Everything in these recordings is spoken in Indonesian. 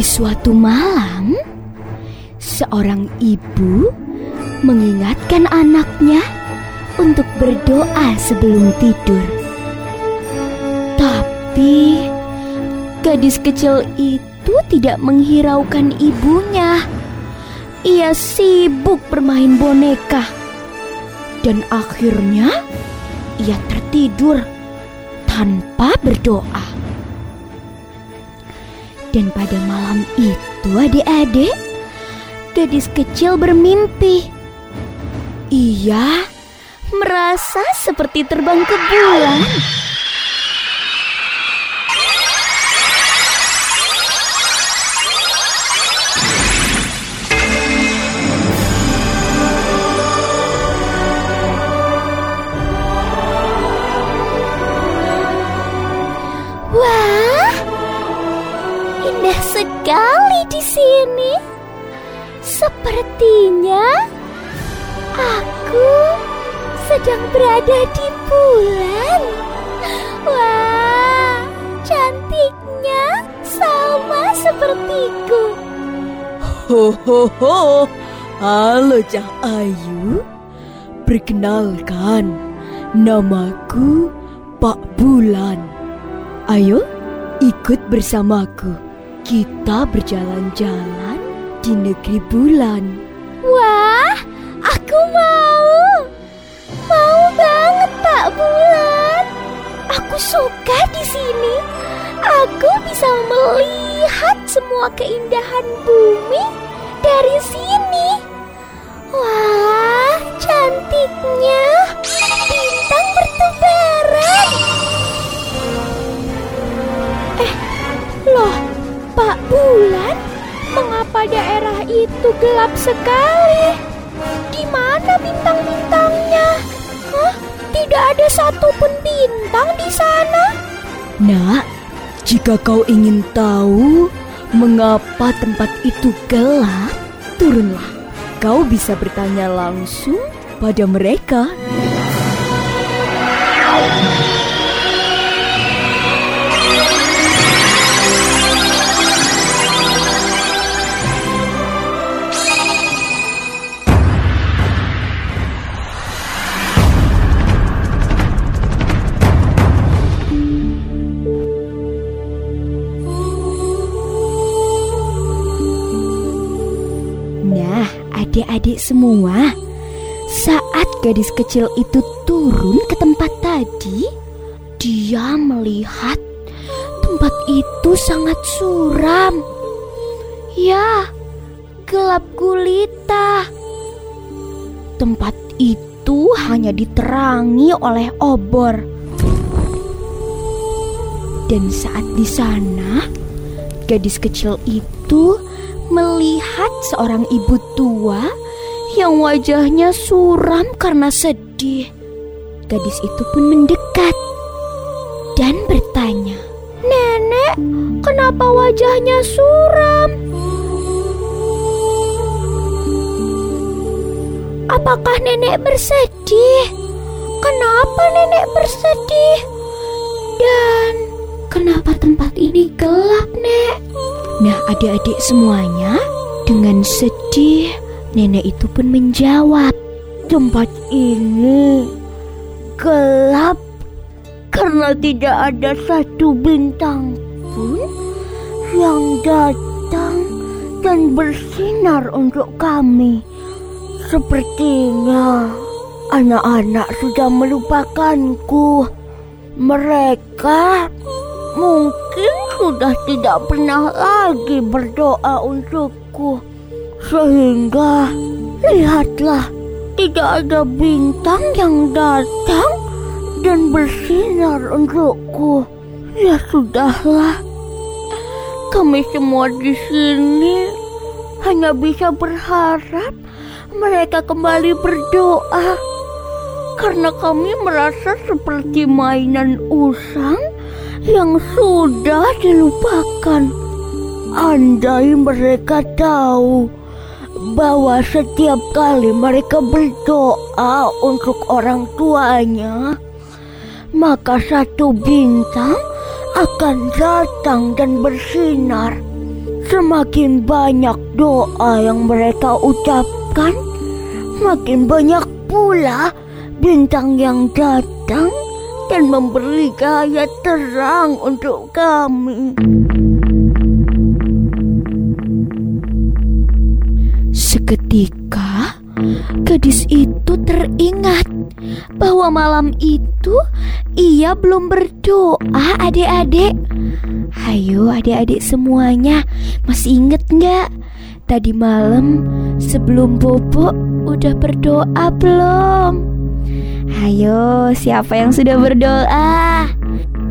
Di suatu malam, seorang ibu mengingatkan anaknya untuk berdoa sebelum tidur. Tapi gadis kecil itu tidak menghiraukan ibunya. Ia sibuk bermain boneka. Dan akhirnya ia tertidur tanpa berdoa. Dan pada malam itu adik-adik, gadis kecil bermimpi. Ia merasa seperti terbang ke bulan. Sekali di sini. Sepertinya aku sedang berada di bulan. Wah, cantiknya sama sepertiku. Ho ho ho. Halo Cah Ayu. Perkenalkan, namaku Pak Bulan. Ayo, ikut bersamaku. Kita berjalan-jalan di negeri bulan. Wah, aku mau. Mau banget Pak Bulan. Aku suka di sini. Aku bisa melihat semua keindahan bumi dari sini. Wah, cantiknya. Bintang bertebaran. Gelap sekali? Di mana bintang-bintangnya? Hah? Tidak ada satupun bintang di sana? Nak, jika kau ingin tahu mengapa tempat itu gelap, turunlah. Kau bisa bertanya langsung pada mereka. Adik-adik semua, saat gadis kecil itu turun ke tempat tadi, dia melihat tempat itu sangat suram. Ya, gelap gulita. Tempat itu hanya diterangi oleh obor. Dan saat di sana, gadis kecil itu melihat seorang ibu tua yang wajahnya suram karena sedih. Gadis itu pun mendekat dan bertanya, "Nenek, kenapa wajahnya suram? Apakah nenek bersedih? Kenapa nenek bersedih? Dan kenapa tempat ini gelap, Nek?" Nah, adik-adik semuanya dengan sedih, nenek itu pun menjawab, "Tempat ini gelap karena tidak ada satu bintang pun yang datang dan bersinar untuk kami. Sepertinya anak-anak sudah melupakanku. Mereka mungkin sudah tidak pernah lagi berdoa untukku. Sehingga lihatlah, tidak ada bintang yang datang dan bersinar untukku. Ya sudahlah, kami semua di sini hanya bisa berharap mereka kembali berdoa karena kami merasa seperti mainan usang yang sudah dilupakan. Andai mereka tahu bahwa setiap kali mereka berdoa untuk orang tuanya, maka satu bintang akan datang dan bersinar Semakin banyak doa yang mereka ucapkan, makin banyak pula bintang yang datang dan memberi cahaya terang untuk kami. Seketika, gadis itu teringat bahwa malam itu ia belum berdoa adik-adik. Hayo adik-adik semuanya, masih inget nggak? Tadi malam sebelum bobo udah berdoa belum? Hayo, siapa yang sudah berdoa?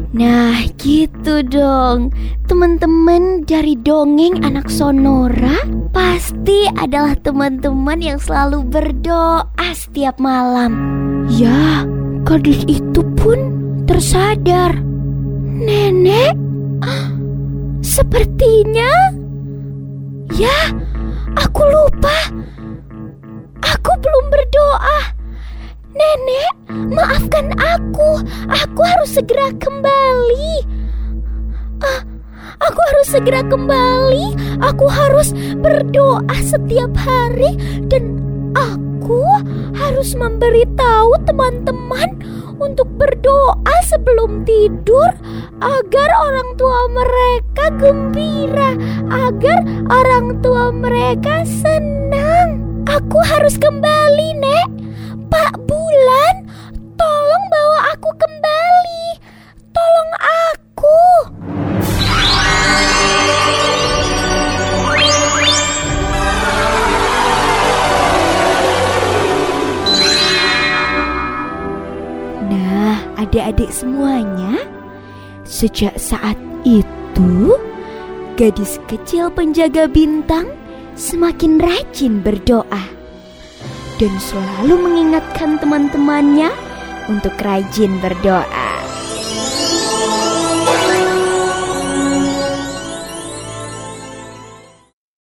Nah, gitu dong. Teman-teman dari dongeng anak Sonora pasti adalah teman-teman yang selalu berdoa setiap malam. Ya, gadis itu pun tersadar. Nenek, sepertinya ya, aku lupa. Aku harus segera kembali. Ah, aku harus segera kembali. Aku harus berdoa setiap hari dan aku harus memberitahu teman-teman untuk berdoa sebelum tidur agar orang tua mereka gembira, agar orang tua mereka senang. Aku harus kembali, Nek. Adik-adik semuanya, sejak saat itu gadis kecil penjaga bintang semakin rajin berdoa dan selalu mengingatkan teman-temannya untuk rajin berdoa.